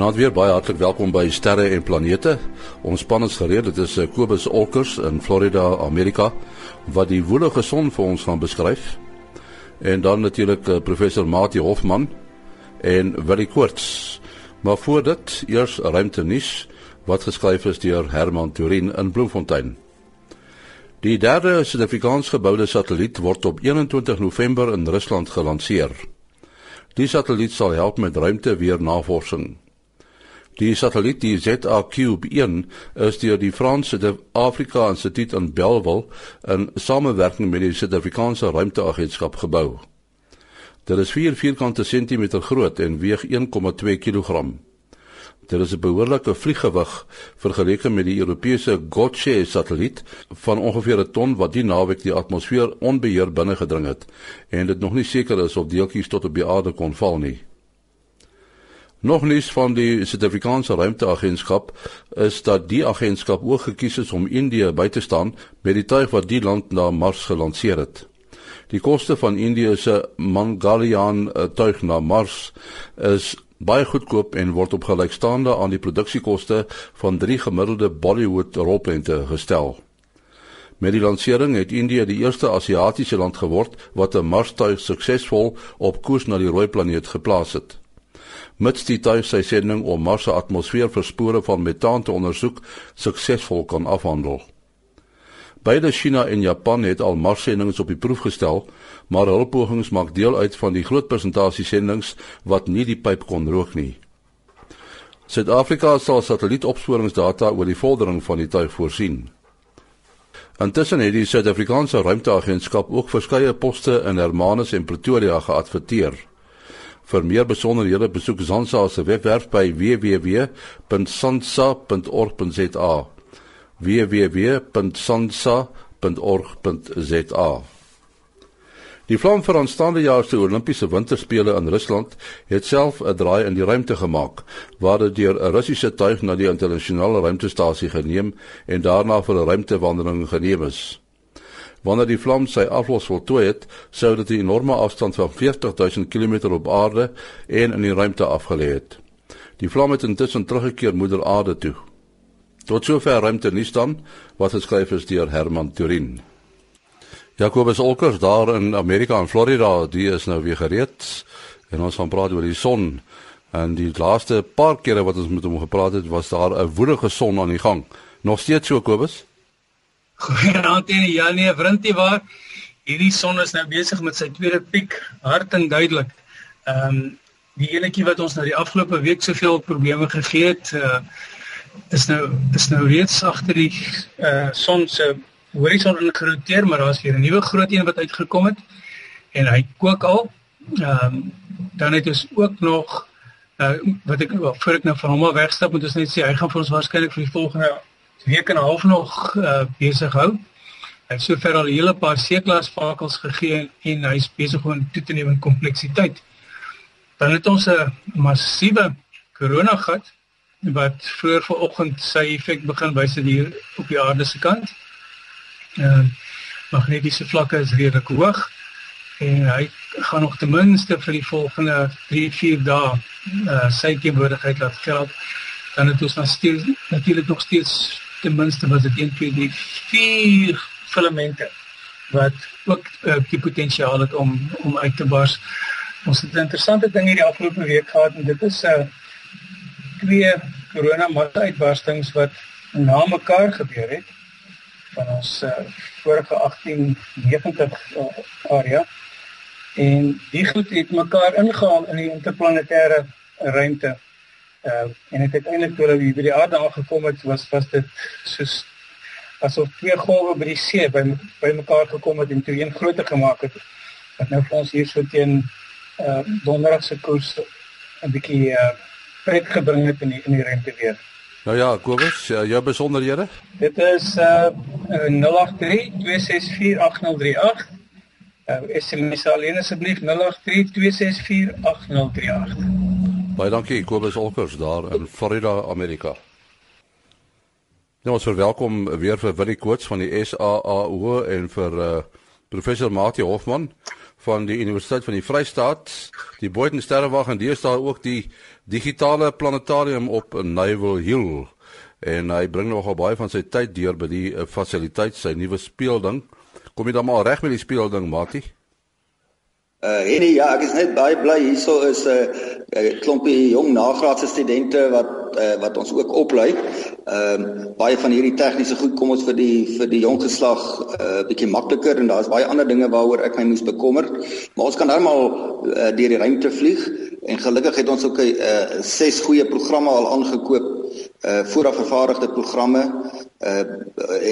Goeienaand weer, baie hartlik welkom by Sterre en Planete. Ons span is gereed. Dit is eh, Kobus Olkers in Florida, Amerika, wat die woelige son vir ons gaan beskryf. En dan natuurlik uh, professor Mati Hofman en Willie Koorts. Maar voor dit, eers ruimte nuus wat geskryf is deur Herman Turin in Bloemfontein. Die derde Suid-Afrikaans geboude satelliet word op 21 November in Rusland gelanseer. Die satelliet sal help met ruimteweer navorsing. Die satelliet die ZACube-1 is deur die Franse Afrika Instituut in Bellville in samewerking met die Suid-Afrikaanse Ruimteagentskap gebou. Dit is 4 vierkante sentimeter groot en weeg 1,2 kg. Dit is 'n behoorlike vlieggewig vergeleke met die Europese Gotcha satelliet van ongeveer 'n ton wat die naweek die atmosfeer onbeheer binne gedring het en dit nog nie seker is of deeltjies tot op die aarde kon val nie. Nog nuus van die Suid-Afrikaanse Ruimteagentskap is dat die agentskap ook gekies is om Indië by te staan met die tuig wat die land na Mars gelanseer het. Die koste van Indië se Mangalyaan eh, tuig na Mars is baie goedkoop en word op gelykstaande aan die produksiekoste van drie gemiddelde Bollywood rolprente gestel. Met die lansering het Indië die eerste Asiatiese land geword wat 'n Mars-tuig suksesvol op koers na die rooi planeet geplaas het mits die tuig sy sending om Mars se atmosfeer vir spore van metaan te ondersoek suksesvol kan afhandel. Beide China en Japan het al Mars-sendinge op die proef gestel, maar hul pogings maak deel uit van die groot presentasie sendinge wat nie die pyp kon rook nie. Suid-Afrika sal satellietopsporingsdata oor die vordering van die tuig voorsien. Intussen het die Suid-Afrikaanse Ruimteagentskap ook verskeie poste in Hermanus en Pretoria geadverteer. Vir meer besonderhede besoek Sansa se webwerf by www.sansa.org.za www.sansa.org.za Die plan vir aanstaande jaar se Olimpiese Winterspele in Rusland het self 'n draai in die ruimte gemaak, waar dit deur 'n Russiese tuig na die internasionale ruimtestasie geneem en daarna vir 'n ruimtewandeling geneem is. Wanneer die vlam sy aflos voltooi het, sou dit 'n enorme afstand van 40000 km op aarde en in die ruimte afgelê het. Die vlam het intussen teruggekeer moeder aarde toe. Tot sover ruimte nie staan wat geskryf is deur Herman Turin. Jacobus Olkers daar in Amerika in Florida, die is nou weer gereed en ons gaan praat oor die son. En die laaste paar kere wat ons met hom gepraat het, was daar 'n woelige son aan die gang. Nog steeds so Kobus? Goeienaand en ja nee, vrintie waar. Hierdie son is nou besig met sy tweede piek, hard en duidelik. Ehm um, die enetjie wat ons nou die afgelope week soveel probleme gegee het, uh, is nou is nou reeds agter die uh son se horison ingeroteer, maar daar's weer 'n nuwe groot een wat uitgekom het en hy kook al. Ehm um, dan het ons ook nog uh wat ek voor ek nou van hom af wegstap, moet ons net sê hy gaan vir ons waarskynlik vir die volgende week en 'n half nog uh, besig hou. Hy het sover al 'n hele paar C-klas vakels gegee en hy's besig om toe te neem in kompleksiteit. Dan het ons 'n massiewe korona gat wat vroeër vanoggend sy effek begin wys hier op die aarde se kant. Uh magnetiese vlakke is redelik hoog en hy gaan nog ten minste vir die volgende 3-4 dae uh sy teenwoordigheid laat geld. Dan het ons natuurlik nog steeds ten minste was dit 1 2 3 4 filamente wat ook uh, die potensiaal het om om uit te bars. Ons het 'n interessante ding hierdie afgelope week gehad en dit is 'n uh, twee corona massa-uitbarstings wat na mekaar gebeur het van ons uh, vorige 1890 uh, area en die goed het mekaar ingehaal in die interplanetêre ruimte Uh, en het uiteindelik toe hulle by die aarde aangekom het, was was dit soos asof twee golwe by die see by by mekaar gekom het en toe een groter gemaak het. Wat nou vir ons hier so teen uh donderdag se koers 'n bietjie uh pret gebring het in die, in die ruimte weer. Nou ja, Kobus, uh, jou besonderhede? Dit is uh 083 264 8038. Uh, SMS alleen asseblief 083 264 8038. Baie dankie Kobus Olkers daar in Florida, Amerika. Nou ons verwelkom weer vir Willie Koorts van die SAAO en vir uh, professor Mati Hofman van die Universiteit van die Vrystaat, die Boyden Sterrewag en hier staan ook die digitale planetarium op Naval Hill. En hy bring nogal baie van sy tyd deur by die uh, fasiliteit, sy nuwe speelding. Kom jy dan maar reg met die speelding, Matie? Uh en ja, ek is net baie bly hierso is 'n uh, uh, klompie jong nagraadse studente wat uh, wat ons ook oplei. Ehm uh, baie van hierdie tegniese goed kom ons vir die vir die jong geslag 'n uh, bietjie makliker en daar's baie ander dinge waaroor ek my moes bekommer. Maar ons kan maar uh, deur die ruimte vlieg en gelukkig het ons ook 'n uh, ses goeie programme al aangekoop uh vooraf vervaardigde programme uh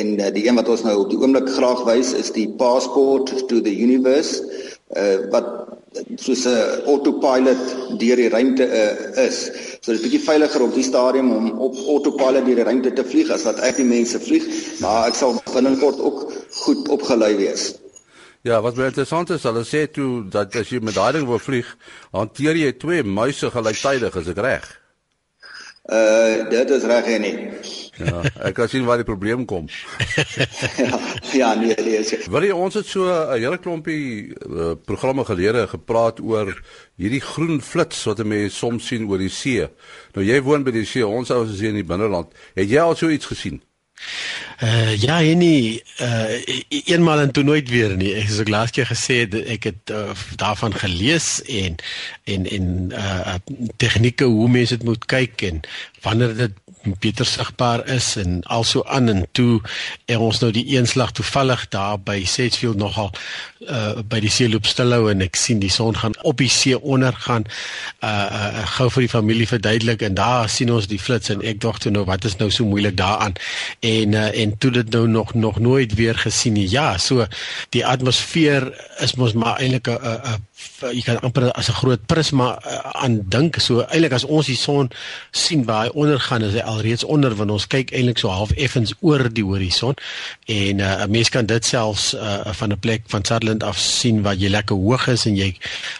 en uh, die een wat ons nou op die oomblik graag wys is die Passport to the Universe uh wat soos 'n autopilot deur die ruimte uh, is. So dit is bietjie veiliger op die stadium om op autopilot deur die ruimte te vlieg as wat ek die mense vlieg, maar ek sal binnekort ook goed opgelei wees. Ja, wat baie interessant is, hulle sê toe dat as jy met daai ding wil vlieg, hanteer jy twee muise gelyktydig, is ek reg? Uh dit is reg en nie. Ja, ek kan sien waar die probleem kom. ja, ja, nee, nee. Wil jy ons het so 'n hele klompie uh, programme gelede gepraat oor hierdie groen flits wat mense soms sien oor die see. Nou jy woon by die see, ons ou is hier in die binneland. Het jy al so iets gesien? Uh ja, nee, uh eenmal en toe nooit weer nie. Ek het so laas keer gesê ek het uh, daarvan gelees en en en uh tegnieke hoe mense dit moet kyk en wanneer dit beter sigbaar is en also aan en toe en ons nou die eenslag toevallig daar by Sedgefield nogal uh by die seeloop stilhou en ek sien die son gaan op die see ondergaan uh uh gou vir die familie verduidelik en daar sien ons die flits en ek dink toe nou wat is nou so moeilik daaraan? En uh en toe dit nou nog nog nooit weer gesien nie. Ja so die atmosfeer is mos maar eintlik 'n 'n jy kan amper as 'n groot prisma uh, aan dink so eintlik as ons die son sien waar hy ondergaan is hy alreeds onder want ons kyk eintlik so half effens oor die horison. En uh, 'n mens kan dit selfs uh, van 'n plek van Sutherland af sien waar jy lekker hoog is en jy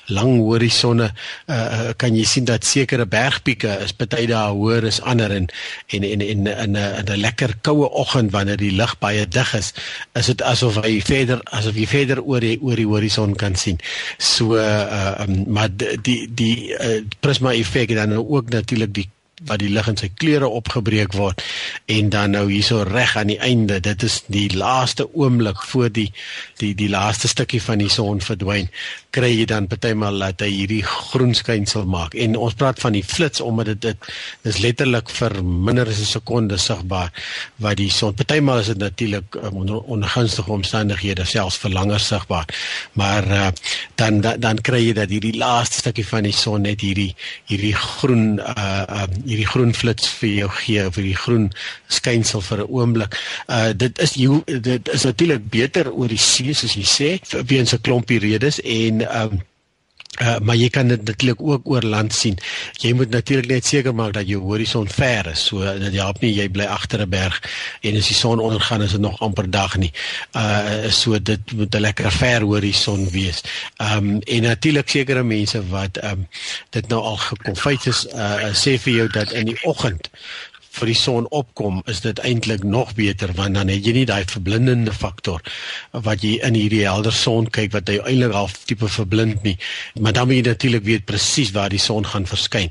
lang horisonne uh, kan jy sien dat sekere bergpieke is party daar hoër as ander. En en en in 'n 'n lekker koue oggend wanneer die lug baie dig is is dit asof jy verder asof jy verder oor die oor die horison kan sien. So uh, um, maar die die, die uh, prisma effek en dan ook natuurlik die wat die lig in sy kleure opgebreek word en dan nou hierso reg aan die einde dit is die laaste oomblik voor die die die laaste stukkie van die son verdwyn kry jy dan partymal dat hy hierdie groen skynsel maak. En ons praat van die flits omdat dit dit is letterlik vir minder as 'n sekonde sigbaar wat die son partymal is dit natuurlik um, onder ongunstige omstandighede selfs vir langer sigbaar. Maar uh, dan, dan dan kry jy dat hierdie laaste stukkie van die son net hierdie hierdie groen uh, uh, hierdie groen flits vir jou gee vir die groen skynsel vir 'n oomblik. Uh dit is jy dit is natuurlik beter oor die see soos jy sê weens 'n klompie redes en um Uh, maar jy kan dit natuurlik ook oor land sien. Jy moet natuurlik net seker maak dat jou horison ver is. So dat jy help nie jy bly agter 'n berg en as die son ondergaan is dit nog amper dag nie. Uh so dit moet 'n lekker ver horison wees. Um en natuurlik sekere mense wat um dit nou al gekonfyt is uh sê vir jou dat in die oggend vir die son opkom is dit eintlik nog beter want dan het jy nie daai verblindende faktor wat jy in hierdie helder son kyk wat jy eintlik half tipe verblind nie. Maar dan moet jy natuurlik weet presies waar die son gaan verskyn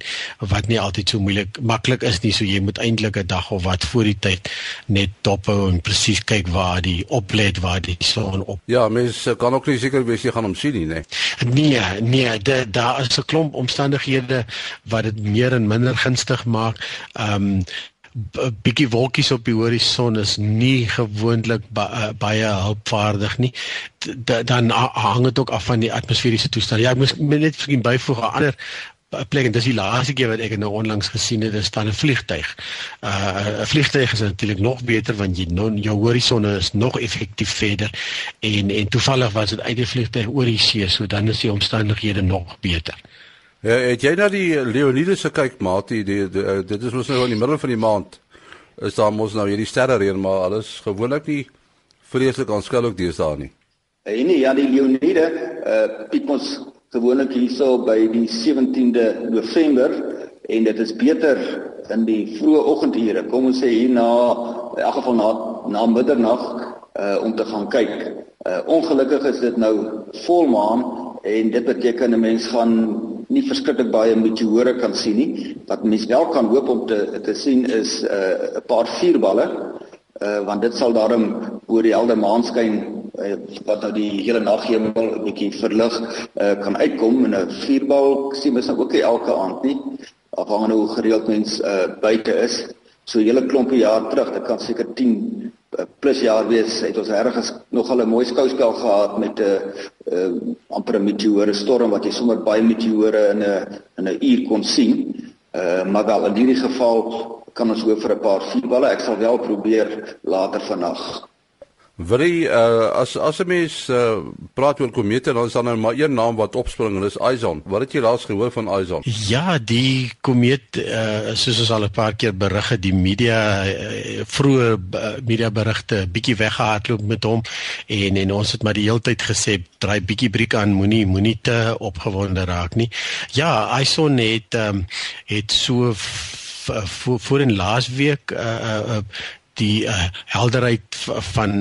wat nie altyd so moeilik maklik is nie. So jy moet eintlik 'n dag of wat voor die tyd net dophou en presies kyk waar die oplet waar die son op Ja mense kan ook nie seker wees jy gaan hom sien nie nee. Nee nee daar is 'n klomp omstandighede wat dit meer en minder gunstig maak. Ehm um, bietjie wolkies op die horison is nie gewoonlik ba uh, baie hulpvaardig nie. D dan hang dit ook af van die atmosferiese toestand. Ja, ek moet net miskien byvoeg 'n ander plek en dis die laaste keer wat ek nou onlangs gesien het, is staan 'n vliegtyg. Uh 'n vliegtyg is natuurlik nog beter want jy nou jou horison is nog effektief verder en en toevallig was dit uit die vliegtyg oor die see, so dan is die omstandighede nog beter. Ja, het jy na die Leonides gekyk, maatie? Die, die, die, dit is mos nou in die middel van die maand. Is daar mos nou hierdie sterre reën, maar alles gewoonlik nie vreeslik aanskuldig deesdae nie. En nee, ja, die Leonide, uh piek ons gewoonlik hierso by die 17de November en dit is beter in die vroeë oggendure. Kom ons sê hier na in elk geval na na middernag uh om te gaan kyk. Uh ongelukkig is dit nou volmaan en dit beteken 'n mens gaan nie verskriklik baie meteore kan sien nie. Wat mens wel kan hoop om te te sien is 'n uh, paar vuurballe uh, want dit sal daarom oor die helder maanskyn uh, wat nou die hele naghemel 'n bietjie verlig uh, kan uitkom en 'n vuurbal sien mens nou ook nie elke aand nie afhangende hoe gereeld mens uh, buite is so 'n hele klompie jaar terug dit kan seker 10 plus jaar wees het ons ergens nogal 'n mooi skouspel gehad met 'n uh, uh, amper 'n meteore storm wat jy sommer baie meteore in 'n in 'n uur kon sien. Uh, maar wel in hierdie geval kan ons hoop vir 'n paar vuurballe. Ek sal wel probeer later vannag. Wie uh, as as 'n mens uh, praat oor komete dan is daar nou maar een naam wat opspring en dis Ison. Wat het jy laas gehoor van Ison? Ja, die komeet uh, soos ons al 'n paar keer berig het, die media uh, vroeë uh, media berigte bietjie weggehardloop met hom en en ons het maar die hele tyd gesê draai bietjie briek aan, moenie moenie te opgewonde raak nie. Ja, Ison het um, het so voor in laasweek uh, uh, die uh, helderheid van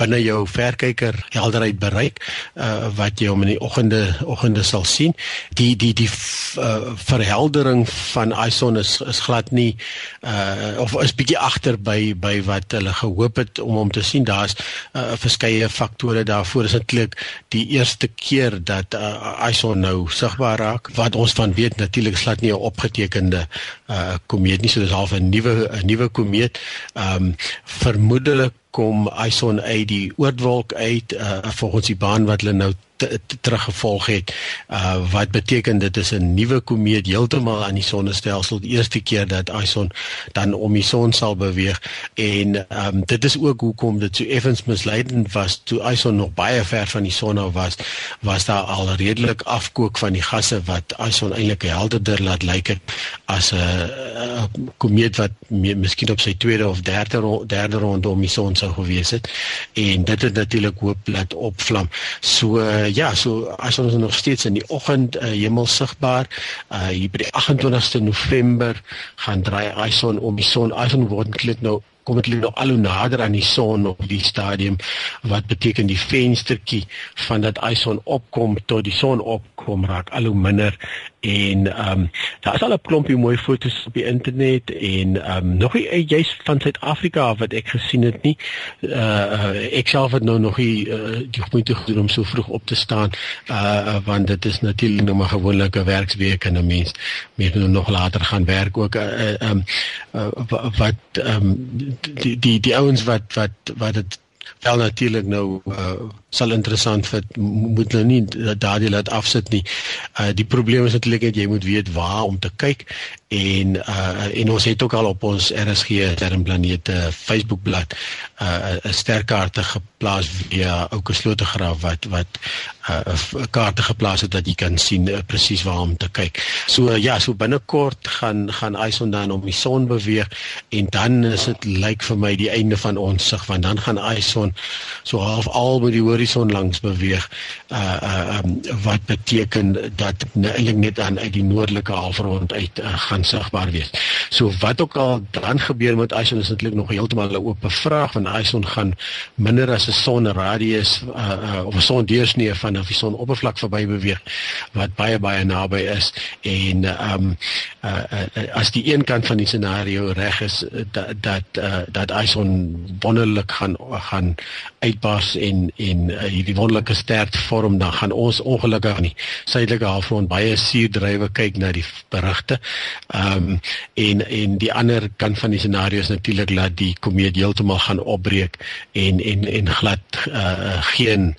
binne jou verkyker helderheid bereik uh, wat jy om in die oggende oggende sal sien. Die die die uh, verheldering van ISON is is glad nie uh, of is bietjie agter by by wat hulle gehoop het om om te sien. Daar's uh, verskeie faktore daarvoor. Is eintlik die eerste keer dat uh, ISON nou sigbaar raak wat ons van weet natuurlik glad nie 'n opgetekende uh, komeet nie. So dis half 'n nuwe 'n nuwe komeet. Um, vermoedelik kom Ison uit die oordwolk uit uh, volgens die baan wat hulle nou teruggevolg het. Uh wat beteken dit is 'n nuwe komeet heeltemal aan die sonnestelsel, die eerste keer dat Ison dan om die son sal beweeg en um dit is ook hoekom dit so effens misleidend was toe Ison nog baie ver van die son af was, was daar al redelik afkook van die gasse wat Ison eintlik helderder laat lyk het as 'n komeet wat miskien op sy tweede of derde derde ronde om die son sou gewees het en dit het natuurlik hoop laat opvlam. So uh, ja, so as ons nog steeds in die oggend uh, hemel sigbaar, uh hier by die 28ste November gaan draai Ison om die son. Ison word klink nou kom dit nou al hoe nader aan die son op die stadium wat beteken die venstertjie van dat Ison opkom tot die son opkom raak al hoe minder en ehm um, daar is al 'n klompie mooi foto's op die internet en ehm um, nog nie jy's van Suid-Afrika wat ek gesien het nie. Uh ek self het nou nog nie uh, die moeite gedoen om so vroeg op te staan uh want dit is natuurlik nog maar gewoonlik 'n werksweek en 'n mens mens moet nog later gaan werk ook uh, um, uh, wat ehm um, die die die ouens wat wat wat dit wel natuurlik nou uh, sal interessant vir moet nou nie daardie laat afsit nie. Uh die probleem is natuurlik dat jy moet weet waar om te kyk en uh en ons het ook al op ons RSG termplanete Facebook bladsy uh 'n sterkaarte geplaas via ouke slotegraaf wat wat uh 'n kaarte geplaas het dat jy kan sien uh, presies waar om te kyk. So uh, ja, so binnekort gaan gaan Ison dan om die son beweeg en dan is dit lyk vir my die einde van ons sig want dan gaan Ison so half al by die horison langs beweeg uh uh um, wat beteken dat eintlik net aan uit die noordelike halfrond uit uh, gaan sigbaar wees. So wat ook al dan gebeur met Ison is eintlik nog heeltemal 'n oop vraag want Ison gaan minder as 'n sonradius uh, uh of 'n sondeursnee van die sonoppervlak verby beweeg wat baie baie naby is en um uh, uh as die een kant van die scenario reg is dat dat uh, dat Ison wonderlik gaan gaan uitbars en en uh, hierdie wonderlike ster vorm dan gaan ons ongelukkig aan die suidelike halfrond baie suurdrywe kyk na die berigte. Ehm um, en en die ander kant van die scenario is natuurlik dat die komeet heeltemal gaan opbreek en en en glad uh, geen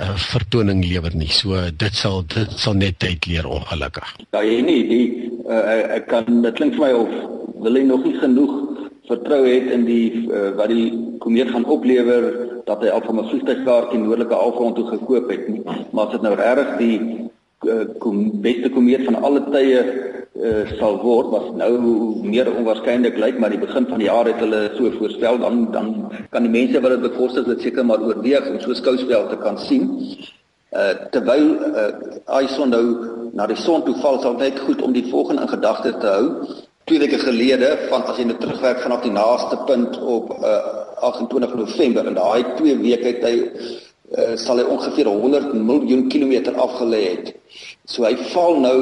uh, vertoning lewer nie. So dit sal dit sal net tyd leer ongelukkig. Ja, jy nie die uh, ek kan dit klink vir my of wil jy nog nie genoeg vertrou het in die uh, wat die komeet gaan oplewer dat hy al van 'n vliegtuigkaartjie noordelike halfrond toe gekoop het nie. Maar as dit nou regtig die uh, kom, beste komeet van alle tye uh, sal word wat nou meer onwaarskynlik lyk maar die begin van die jaar het hulle so voorspel dan dan kan die mense wat dit bekostig dit seker maar oorweeg om so skouspel te kan sien. Uh, terwyl uh, Ison nou na die son toe val sal dit goed om die volgende gedagte te hou twee weke gelede van as jy nou terugwerk vanaf die naaste punt op uh, 28 November en daai twee weke het hy uh, sal hy ongeveer 100 miljoen kilometer afgelê het. So hy val nou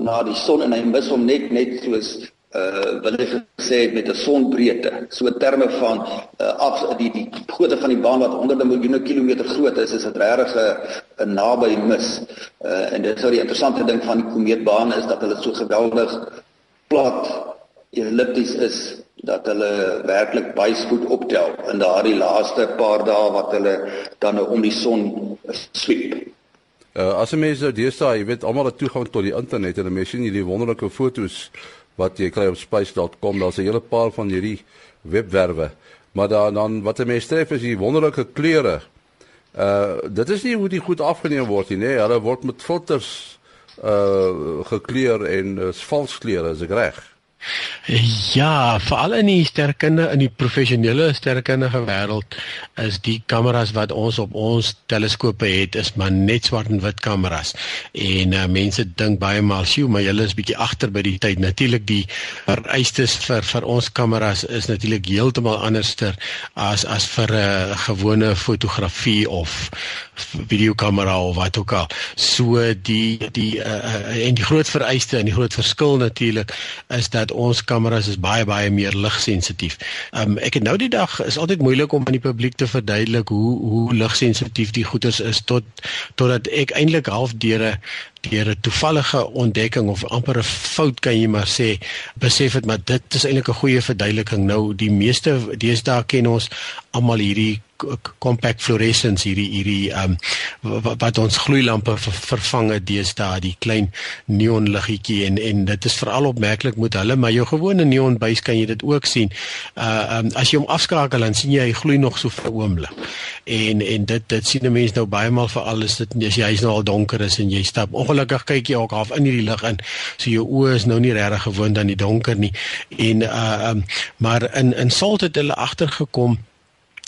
na die son en hy mis hom net net soos uh hy gesê het met 'n sonbreedte. So terme van uh af die die grootte van die baan wat honderde miljoene kilometer groot is, is dit regtig 'n 'n naby mis. Uh en dit is nou die interessante ding van die komeetbaan is dat hulle so geweldig plat ellipties is dat hulle werklik baie spoed optel in daardie laaste paar dae wat hulle dan nou om die son sweep. Uh as jy mense deesdae, jy weet almal het toegang tot die internet en mense sien hierdie wonderlike foto's wat jy kry op space.com daar's 'n hele paar van hierdie webwerwe. Maar dan dan wat 'n mens tref is die wonderlike kleure. Uh dit is nie hoe dit goed afgeneem word nie nee. Hulle word met filters uh gekleur en is uh, vals kleure as ek reg Ja, veral in die sterkunde in die professionele sterkundige wêreld is die kameras wat ons op ons teleskope het is maar net swart en wit kameras. En uh, mense dink baie maal, "Sjoe, maar julle is bietjie agter by die tyd." Natuurlik die vereistes vir vir ons kameras is natuurlik heeltemal anderster as as vir 'n uh, gewone fotografie of videokamera of wat ook al. So die die uh, en die groot vereiste en die groot verskil natuurlik is dat ons kameras is baie baie meer ligsensitief. Um ek het nou die dag is altyd moeilik om aan die publiek te verduidelik hoe hoe ligsensitief die goeders is tot totdat ek eintlik half deure deur 'n toevallige ontdekking of amper 'n fout kan jy maar sê besef het maar dit is eintlik 'n goeie verduideliking nou die meeste deesdae ken ons almal hierdie compact fluorescence hierdie hierdie um wat, wat ons gloeilampe ver, vervang het deesdae die klein neon liggetjie en en dit is veral opmerklik met hulle maar jou gewone neon buis kan jy dit ook sien. Uh um as jy hom afskakel dan sien jy hy gloei nog so vir 'n oomblik. En en dit dit sien 'n mens nou baie maal vir alles dit as jy hy's nou al donker is en jy stap ongelukkig kyk jy ook half in hierdie lig in. So jou oë is nou nie regtig gewoond aan die donker nie. En uh um maar in in Salt het hulle agtergekom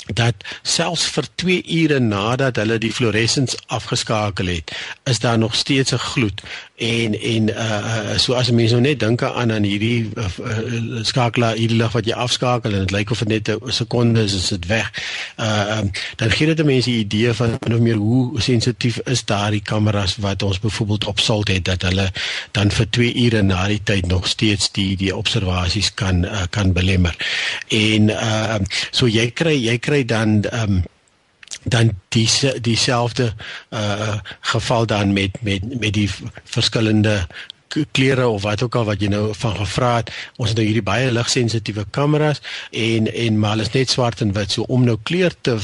dat selfs vir 2 ure nadat hulle die fluoresens afgeskakel het, is daar nog steeds 'n gloed en en uh so as mense nou net dink aan aan hierdie uh, uh, skakelaar hierdie lig wat jy afskakel en dit lyk of dit net 'n sekonde is is dit weg. Uh um, dan gee dit mense 'n idee van nog meer hoe sensitief is daardie kameras wat ons byvoorbeeld op salt het dat hulle dan vir 2 ure na die tyd nog steeds die die observasies kan uh, kan belemmer. En uh so jy kry jy kry dan um dan dis dieselfde uh geval dan met met met die verskillende klere of wat ook al wat jy nou van gevra het. Ons het nou hierdie baie ligsensitiewe kameras en en maar is net swart en wit. So om nou kleur te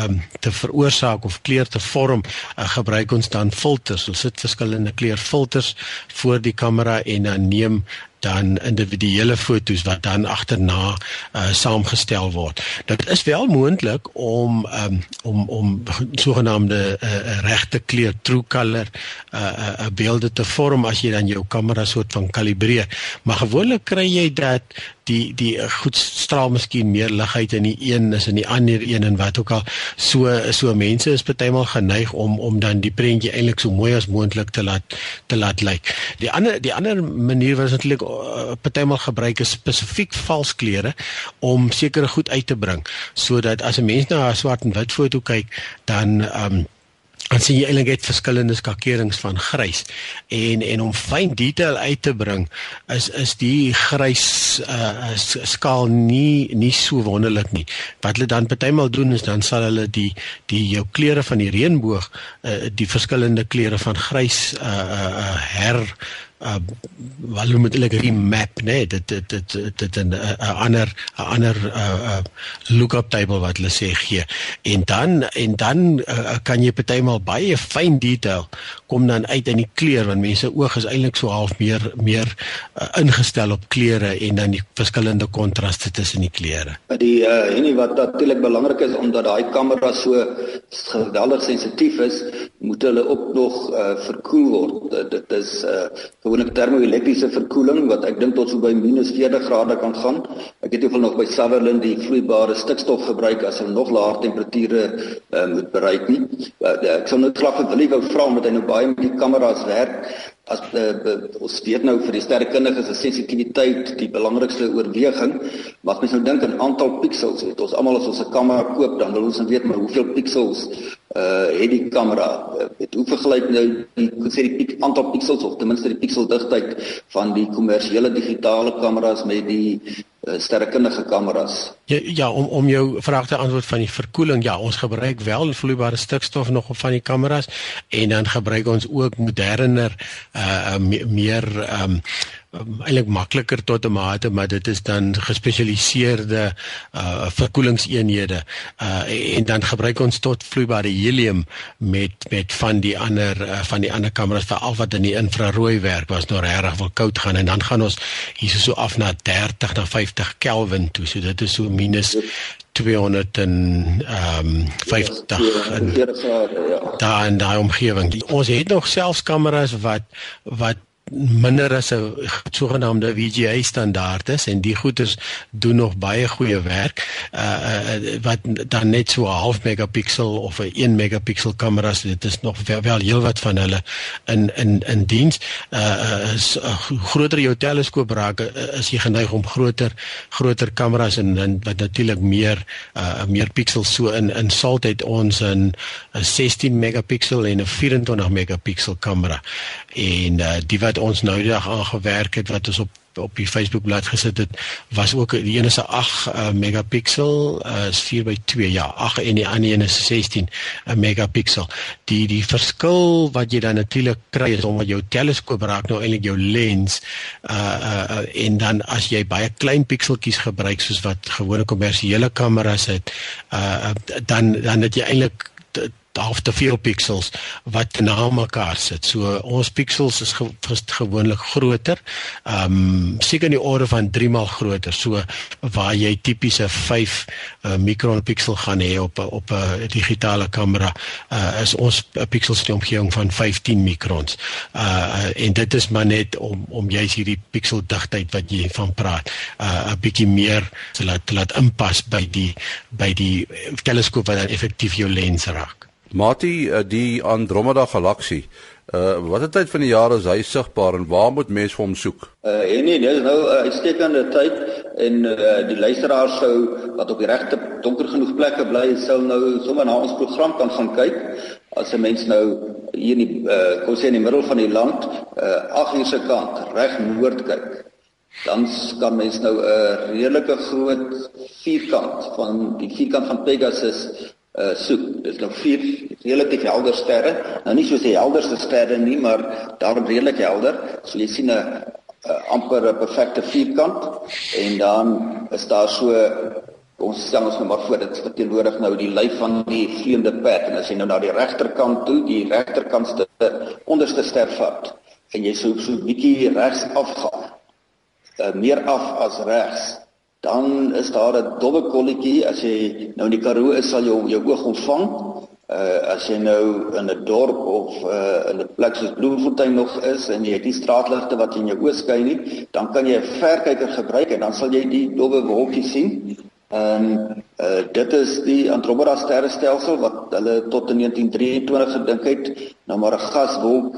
um, te veroorsaak of kleur te vorm, uh, gebruik ons dan filters. Ons sit verskillende kleurfilters voor die kamera en dan neem dan individuele fotos wat dan agterna uh, saamgestel word. Dit is wel moontlik om um, om om sogenaamde uh, regte kleur true color uh, uh, uh, beelde te vorm as jy dan jou kamera soort van kalibreer. Maar gewoonlik kry jy dat die die goed straal miskien meer lig uit in die een is in die ander een en wat ook al so so mense is partymal geneig om om dan die prentjie eintlik so mooi as moontlik te laat te laat lyk. Die ander die ander manier wat natuurlik uh, partymal gebruik is spesifiek vals kleure om sekere goed uit te bring sodat as 'n mens na 'n swart en wit foto kyk dan um, dan sien jy eintlik net verskillende skakerings van grys en en om fyn detail uit te bring is is die grys uh skaal nie nie so wonderlik nie. Wat hulle dan partymal doen is dan sal hulle die die jou kleure van die reënboog uh, die verskillende kleure van grys uh, uh her uh wat met hulle map nê nee, dit dit dit dit 'n 'n ander 'n ander uh, uh lookup table wat hulle sê gee en dan en dan uh, kan jy partymal baie fyn detail kom dan uit in die kleur want mense oog is eintlik so half meer meer uh, ingestel op kleure en dan die verskillende kontraste tussen die kleure. Die uh en wat natuurlik belangrik is omdat daai kamera so geweldig sensitief is, moet hulle ook nog uh verkoel word. Dit is uh gewoonlik termo-elektriese verkoeling wat ek dink tot so by -40 grade kan gaan. Ek het eenvoudig nog by Sutherland die vloeibare stikstof gebruik as hulle nog laer temperature uh, moet bereik nie. Uh, ek sou nou graag vir Willie wou vra omdat hy nou baie met die kameras werk as uh, ons weet nou vir die sterrekundiges is sensitiwiteit die belangrikste oorweging wat mens nou dink aan aantal pixels het ons almal as ons 'n kamera koop dan wil ons net weet maar hoeveel pixels uh het die kamera het hoe vergelyk nou die sê die piek aantal pixels of ten minste die pixeldigtheid van die kommersiële digitale kameras met die uh, sterrekundige kameras. Ja ja om om jou vraag te antwoord van die verkoeling ja ons gebruik wel vloeibare stikstof nog op van die kameras en dan gebruik ons ook moderner uh meer um um, eintlik makliker tot 'n mate maar dit is dan gespesialiseerde uh verkoelingseenhede uh en dan gebruik ons tot vloeibare helium met met van die ander uh, van die ander kameras veral wat in die infrarooi werk was nou regtig wil koud gaan en dan gaan ons hier so af na 30 na 50 Kelvin toe so dit is so minus 200 en ehm um, 50 en ja. daar in daai omgewing. Ons het nog selfs kameras wat wat minder as 'n sogenaamde VGA standaard is en die goeders doen nog baie goeie werk. Uh, uh wat dan net so 'n half megapixel of 'n 1 megapixel kameras dit is nog wel, wel heel wat van hulle in in in diens. Uh is uh, groter jou teleskoop raak uh, is jy geneig om groter groter kameras en, en wat natuurlik meer uh meer pixels so in in salt het ons 'n 16 megapixel en 'n 24 megapixel kamera. En uh, die ons nou die dag aangewerk het wat ons op op die Facebook bladsy gesit het was ook die een is 'n 8 uh, megapixel uh, is 4 by 2 ja 8 en die ander een is 16 'n megapixel die die verskil wat jy dan natuurlik kry is omdat jou teleskoop raak nou eintlik jou lens uh, uh, uh, en dan as jy baie klein pikseltjies gebruik soos wat gewone kommersiële kameras het uh, dan dan het jy eintlik half te veel pixels wat na mekaar sit. So ons pixels is ge, gewoonlik groter. Ehm um, seker in die orde van 3 maal groter. So waar jy tipiese 5 uh, mikron pixel gaan hê op op 'n digitale kamera, uh, is ons pixels in die omgewing van 15 mikrons. Uh en dit is maar net om om juis hierdie pixel digtheid wat jy van praat, uh 'n bietjie meer te laat te laat inpas by die by die teleskoop wat dan effektief jou lens raak. Mati, eh, die Andromeda galaksie. Uh watter tyd van die jaar is hy sigbaar en waar moet mense vir hom soek? Uh nee, dis nou 'n uh, uitstekende tyd en uh die luisteraars sou wat op die regte donker genoeg plekke bly, sou nou sommer na ons program kan gaan kyk. As 'n mens nou hier in die uh kom sê in die middel van die land, uh 8 uur se kant reg noord kyk, dan kan mens nou 'n redelike groot vierkant van die vierkant van Pegasus uh soek. Dis nou vier relatief helder sterre. Nou nie soos die helderste sterre nie, maar daarom redelik helder. So jy sien 'n uh, amper 'n perfekte vierkant en dan is daar so ons stel ons nou maar voor dit verteenwoordig nou die lyf van die vleiende pad en as jy nou na die regterkant toe, die regterkantste onderste ster vat en jy so so 'n bietjie regs afgaan. Uh, meer af as regs dan is daar 'n dowwe kolletjie as jy nou in die Karoo is sal jou jou oog ontvang. Uh as jy nou in 'n dorp of uh in 'n plek soos Bloemfontein nog is en jy het nie straatligte wat in jou oë skyn nie, dan kan jy 'n verkyker gebruik en dan sal jy die dowwe wolkies sien. En uh dit is die Andromeda sterrestelsel wat hulle tot in 1923 gedink het nou maar 'n gaswolk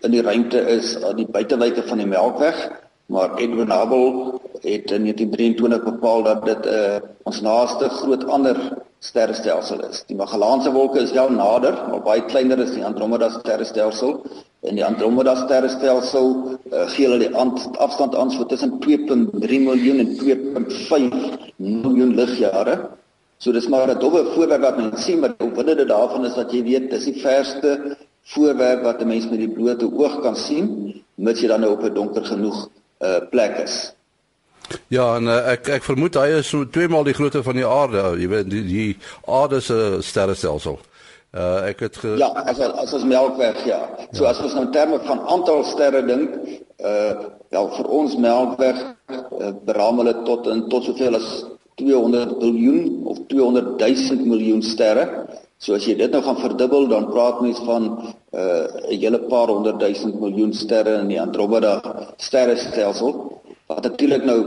in die ruimte is aan die buitewyke van die Melkweg maar Edwin Hubble het in 1923 bepaal dat dit 'n uh, eh, ons naaste groot ander sterrestelsel is. Die Magellaanse wolke is wel nader, maar baie kleiner as die Andromeda sterrestelsel. En die Andromeda sterrestelsel uh, gee hulle die afstand aan so tussen 2.3 miljoen en 2.5 miljoen ligjare. So dis maar 'n dowwe voorwerp wat mens sien, maar op binne dit daarvan is dat jy weet dis die verste voorwerp wat 'n mens met die blote oog kan sien, mits jy dan nou op 'n donker genoeg uh, plek is. Ja, en uh, ek ek vermoed hy is so twee maal die grootte van die aarde, jy weet die, die aarde se sterrestelsel. Uh ek het ge... Ja, as as ons Melkweg ja. So ja. as ons nou terme van aantal sterre dink, uh wel vir ons Melkweg uh, beraam hulle tot in tot soveel as 200 biljoen of 200 000 miljoen sterre. So as jy dit nou gaan verdubbel, dan praat mens van uh 'n hele paar honderd duisend miljoen sterre in die Andromeda sterrestelsel. Wat natuurlik nou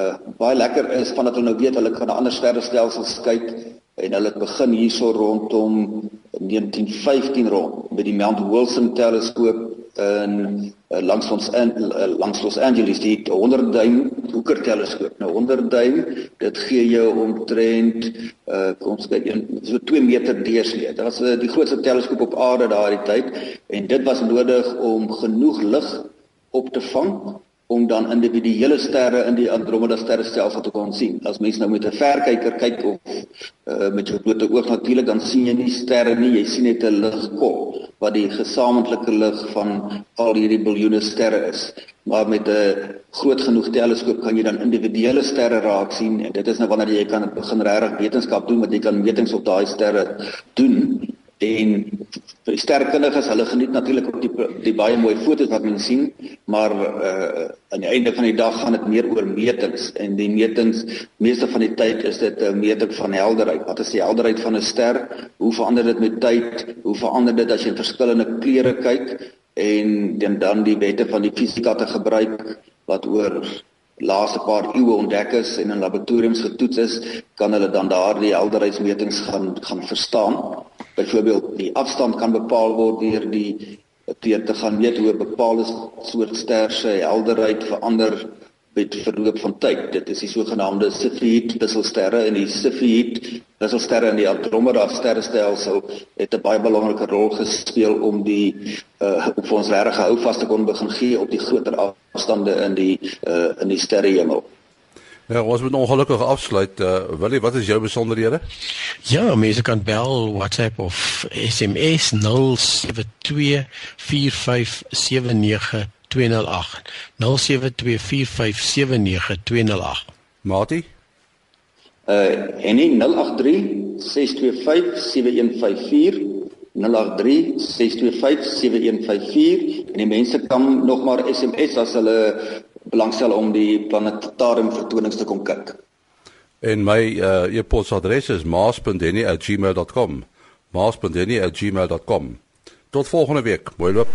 uh baie lekker is vandat hulle nou weet hulle kan na ander sterrestelsels kyk en hulle het begin hierso rondom 1915 rond met die Mount Wilson teleskoop in uh, langs ons in uh, langs Los Angeles die 100 duim Hooker teleskoop. Nou 100 duim, dit gee jou omtrent uh kom ons kyk so 2 meter deursnee. Dit was uh, die grootste teleskoop op aarde daardie tyd en dit was nodig om genoeg lig op te vang om dan individuele sterre in die Andromeda sterrestelsel te kon sien. As mens nou met 'n verkyker kyk of uh, met jou blote oog natuurlik dan sien jy nie sterre nie, jy sien net 'n ligkol wat die gesamentlike lig van al hierdie biljoene sterre is. Maar met 'n groot genoeg teleskoop kan jy dan individuele sterre raak sien en dit is nou wanneer jy kan begin regtig wetenskap doen wat jy kan metings op daai sterre doen en die sterkundiges hulle geniet natuurlik op die die baie mooi foto's wat mense sien maar uh aan die einde van die dag gaan dit meer oor metings. En die metings meeste van die tyd is dit 'n meting van helderheid. Wat is die helderheid van 'n ster? Hoe verander dit met tyd? Hoe verander dit as jy verskillende kleure kyk? En dan dan die wette van die fisika te gebruik wat oor laaste paar eeue ontdek is en in laboratoriums getoets is, kan hulle dan daardie helderheidsmetings gaan gaan verstaan. Byvoorbeeld, die afstand kan bepaal word deur die deur te gaan meet hoe 'n bepaalde soort ster se helderheid verander met verloop van tyd. Dit is die sogenaamde Cepheid wisselsterre en die Cepheid wisselsterre in die Andromeda sterrestelsel het 'n baie belangrike rol gespeel om die uh op ons regte hou vas te kon begin gee op die groter afstande in die uh in die sterrehemel. Ja, ons moet ongelukkig afsluit. Uh, Willie, wat is jou besonderhede? Ja, mense kan bel, WhatsApp of SMS 0724579208. 0724579208. Mati? Uh en nie 083 625 7154 083 625 7154 en die mense kan nog maar SMS as hulle belangstel om die planetarium vertonings te kom kyk. En my uh, e-posadres is maas.denny@gmail.com. maas.denny@gmail.com. Tot volgende week. Mooi loop.